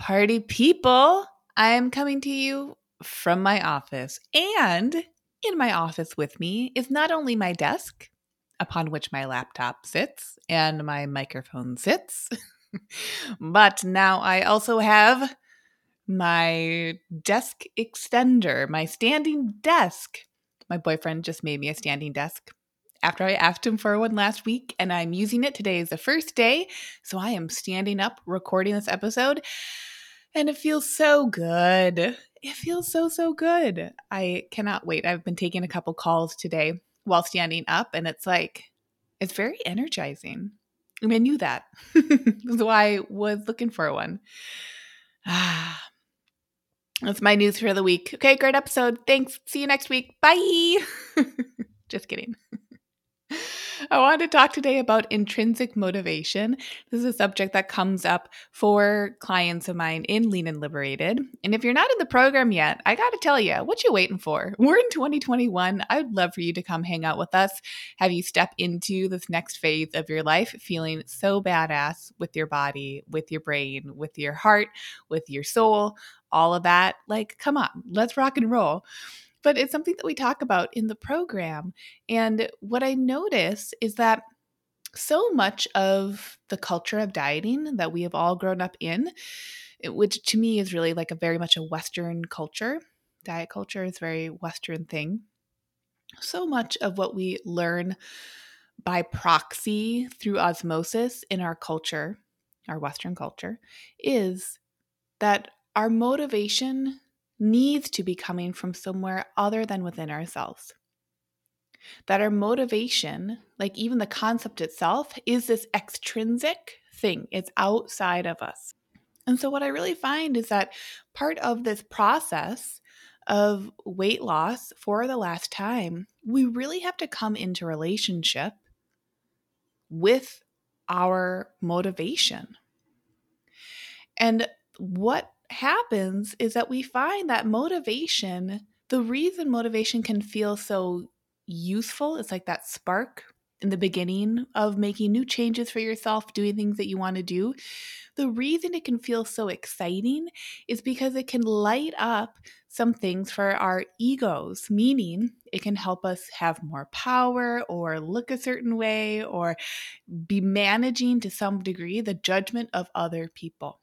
Party people, I am coming to you from my office. And in my office with me is not only my desk, upon which my laptop sits and my microphone sits, but now I also have my desk extender, my standing desk. My boyfriend just made me a standing desk after I asked him for one last week, and I'm using it. Today is the first day, so I am standing up recording this episode and it feels so good. It feels so, so good. I cannot wait. I've been taking a couple calls today while standing up, and it's like, it's very energizing. I mean, I knew that. That's why I was looking for one. Ah, that's my news for the week. Okay, great episode. Thanks. See you next week. Bye. Just kidding. I want to talk today about intrinsic motivation. This is a subject that comes up for clients of mine in Lean and Liberated. And if you're not in the program yet, I got to tell you, what you waiting for? We're in 2021. I'd love for you to come hang out with us, have you step into this next phase of your life feeling so badass with your body, with your brain, with your heart, with your soul, all of that. Like, come on, let's rock and roll but it's something that we talk about in the program. And what I notice is that so much of the culture of dieting that we have all grown up in, eh, which to me is really like a very much a Western culture, diet culture is very Western thing. So much of what we learn by proxy through osmosis in our culture, our Western culture, is that our motivation needs to be coming from somewhere other than within ourselves. That our motivation, like even the concept itself, is this extrinsic thing, it's outside of us. And so, what I really find is that part of this process of weight loss for the last time, we really have to come into relationship with our motivation. And what happens is that we find that motivation, the reason motivation can feel so useful, it's like that spark in the beginning of making new changes for yourself, doing things that you want to do. The reason it can feel so exciting is because it can light up some things for our egos, meaning it can help us have more power or look a certain way or be managing to some degree the judgment of other people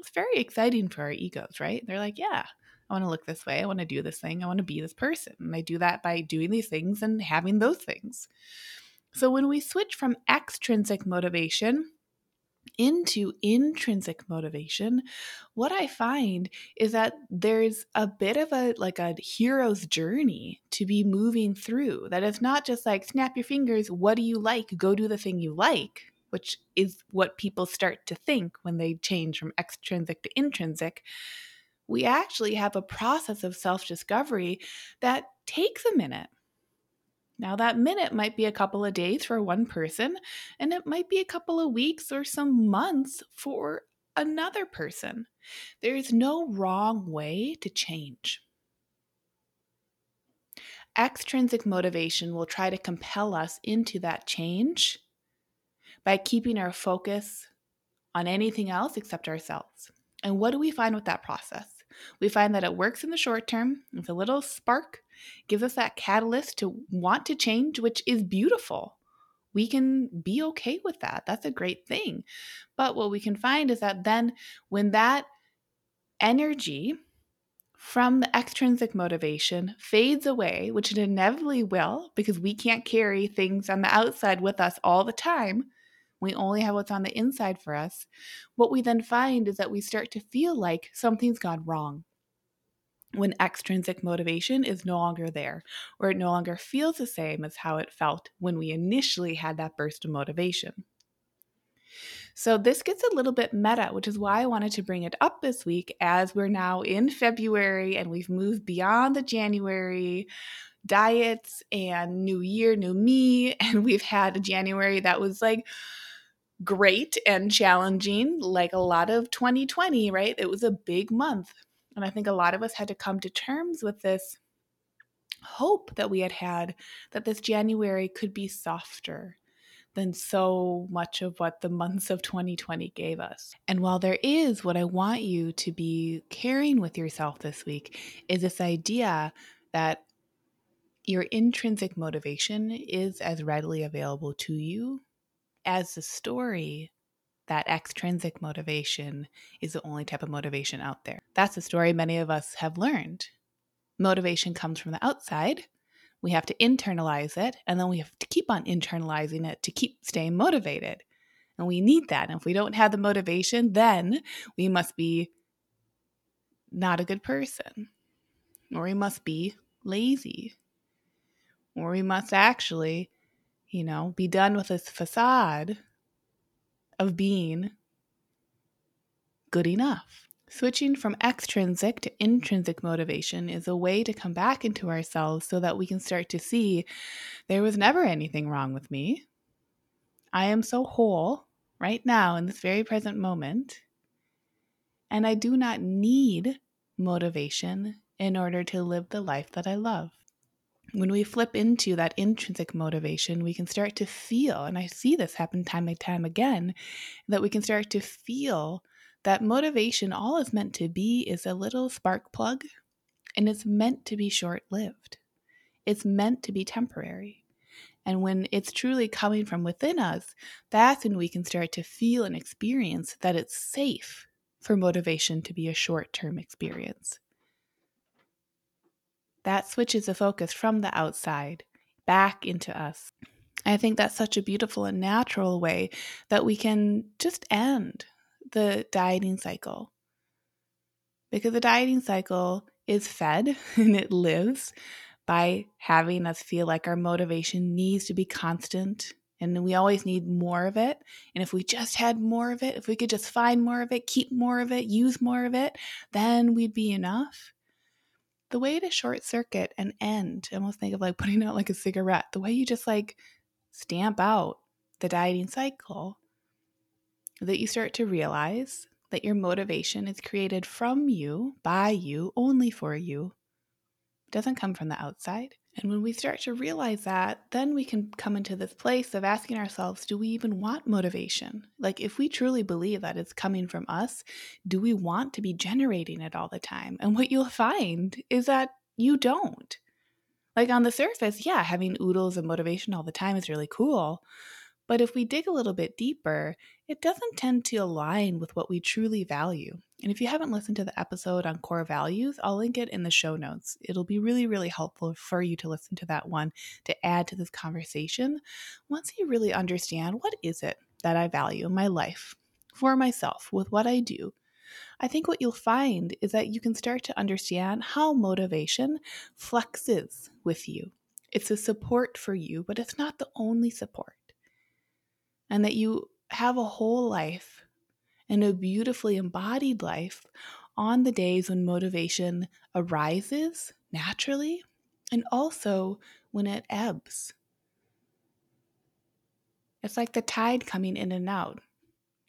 it's very exciting for our egos, right? They're like, yeah, I want to look this way. I want to do this thing. I want to be this person. And I do that by doing these things and having those things. So when we switch from extrinsic motivation into intrinsic motivation, what I find is that there's a bit of a like a hero's journey to be moving through. That it's not just like snap your fingers, what do you like? Go do the thing you like which is what people start to think when they change from extrinsic to intrinsic, we actually have a process of self discovery that takes a minute. Now, that minute might be a couple of days for one person, and it might be a couple of weeks or some months for another person. There is no wrong way to change. Extrinsic motivation will try to compel us into that change by keeping our focus on anything else except ourselves. And what do we find with that process? We find that it works in the short term. It's a little spark, gives us that catalyst to want to change, which is beautiful. We can be okay with that. That's a great thing. But what we can find is that then when that energy from the extrinsic motivation fades away, which it inevitably will because we can't carry things on the outside with us all the time, we only have what's on the inside for us, what we then find is that we start to feel like something's gone wrong when extrinsic motivation is no longer there, or it no longer feels the same as how it felt when we initially had that burst of motivation. So, this gets a little bit meta, which is why I wanted to bring it up this week as we're now in February and we've moved beyond the January diets and new year, new me. And we've had a January that was like great and challenging, like a lot of 2020, right? It was a big month. And I think a lot of us had to come to terms with this hope that we had had that this January could be softer than so much of what the months of 2020 gave us. And while there is what I want you to be carrying with yourself this week is this idea that your intrinsic motivation is as readily available to you as a story that extrinsic motivation is the only type of motivation out there. That's the story many of us have learned. Motivation comes from the outside. We have to internalize it, and then we have to keep on internalizing it to keep staying motivated. And we need that. And if we don't have the motivation, then we must be not a good person, or we must be lazy, or we must actually, you know, be done with this facade of being good enough. Switching from extrinsic to intrinsic motivation is a way to come back into ourselves so that we can start to see there was never anything wrong with me. I am so whole right now in this very present moment. And I do not need motivation in order to live the life that I love when we flip into that intrinsic motivation, we can start to feel, and I see this happen time and time again, that we can start to feel that motivation, all is meant to be, is a little spark plug, and it's meant to be short lived. It's meant to be temporary. And when it's truly coming from within us, that's when we can start to feel and experience that it's safe for motivation to be a short term experience that switches the focus from the outside back into us. I think that's such a beautiful and natural way that we can just end the dieting cycle. Because the dieting cycle is fed and it lives by having us feel like our motivation needs to be constant and we always need more of it. And if we just had more of it, if we could just find more of it, keep more of it, use more of it, then we'd be enough the way to short circuit and end, almost think of like putting out like a cigarette, the way you just like stamp out the dieting cycle, that you start to realize that your motivation is created from you, by you, only for you. Doesn't come from the outside. And when we start to realize that, then we can come into this place of asking ourselves do we even want motivation? Like, if we truly believe that it's coming from us, do we want to be generating it all the time? And what you'll find is that you don't. Like, on the surface, yeah, having oodles of motivation all the time is really cool. But if we dig a little bit deeper, it doesn't tend to align with what we truly value. And if you haven't listened to the episode on core values, I'll link it in the show notes. It'll be really, really helpful for you to listen to that one to add to this conversation once you really understand what is it that I value in my life for myself with what I do. I think what you'll find is that you can start to understand how motivation flexes with you. It's a support for you, but it's not the only support and that you have a whole life and a beautifully embodied life on the days when motivation arises naturally and also when it ebbs. It's like the tide coming in and out.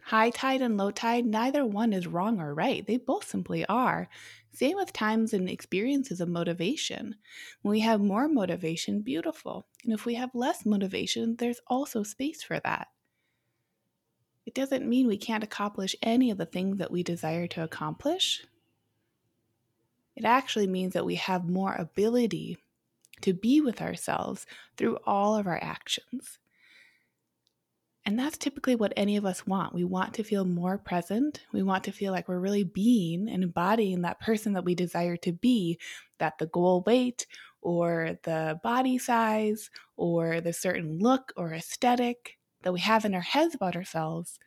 High tide and low tide, neither one is wrong or right. They both simply are. Same with times and experiences of motivation. When we have more motivation, beautiful. And if we have less motivation, there's also space for that it doesn't mean we can't accomplish any of the things that we desire to accomplish. It actually means that we have more ability to be with ourselves through all of our actions. And that's typically what any of us want. We want to feel more present. We want to feel like we're really being and embodying that person that we desire to be, that the goal weight or the body size or the certain look or aesthetic that we have in our heads about ourselves,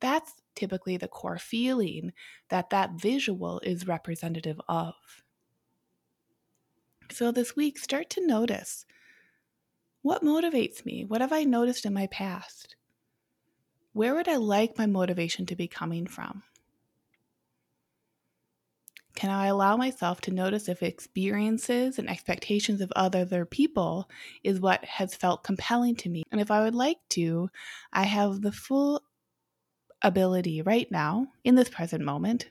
that's typically the core feeling that that visual is representative of. So this week, start to notice what motivates me? What have I noticed in my past? where would I like my motivation to be coming from? Can I allow myself to notice if experiences and expectations of other people is what has felt compelling to me? And if I would like to, I have the full ability right now, in this present moment,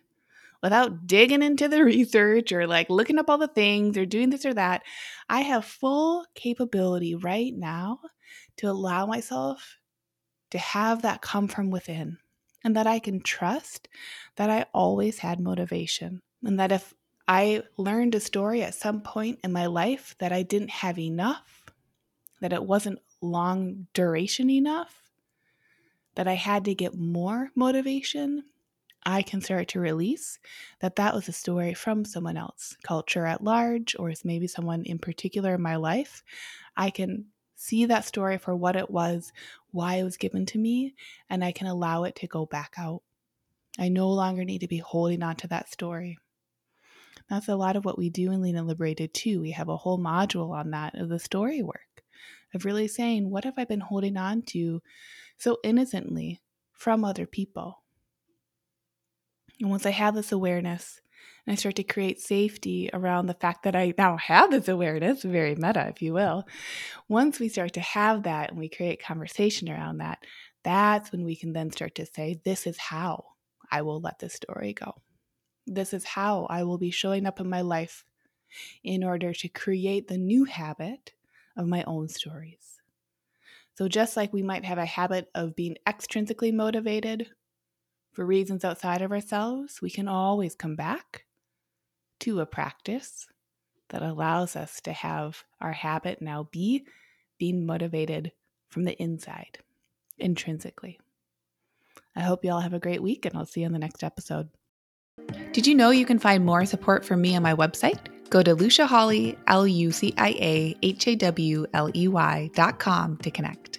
without digging into the research or like looking up all the things or doing this or that. I have full capability right now to allow myself to have that come from within and that I can trust that I always had motivation and that if I learned a story at some point in my life that I didn't have enough, that it wasn't long duration enough, that I had to get more motivation, I can start to release that that was a story from someone else, culture at large, or maybe someone in particular in my life. I can see that story for what it was, why it was given to me, and I can allow it to go back out. I no longer need to be holding on to that story. That's a lot of what we do in Lean and Liberated too. We have a whole module on that of the story work, of really saying, what have I been holding on to so innocently from other people? And once I have this awareness and I start to create safety around the fact that I now have this awareness, very meta, if you will, once we start to have that and we create conversation around that, that's when we can then start to say, this is how I will let this story go. This is how I will be showing up in my life in order to create the new habit of my own stories. So, just like we might have a habit of being extrinsically motivated for reasons outside of ourselves, we can always come back to a practice that allows us to have our habit now be being motivated from the inside, intrinsically. I hope you all have a great week, and I'll see you in the next episode. Did you know you can find more support from me on my website? Go to Lucia Hawley, L U C I A H A W L E Y dot com to connect.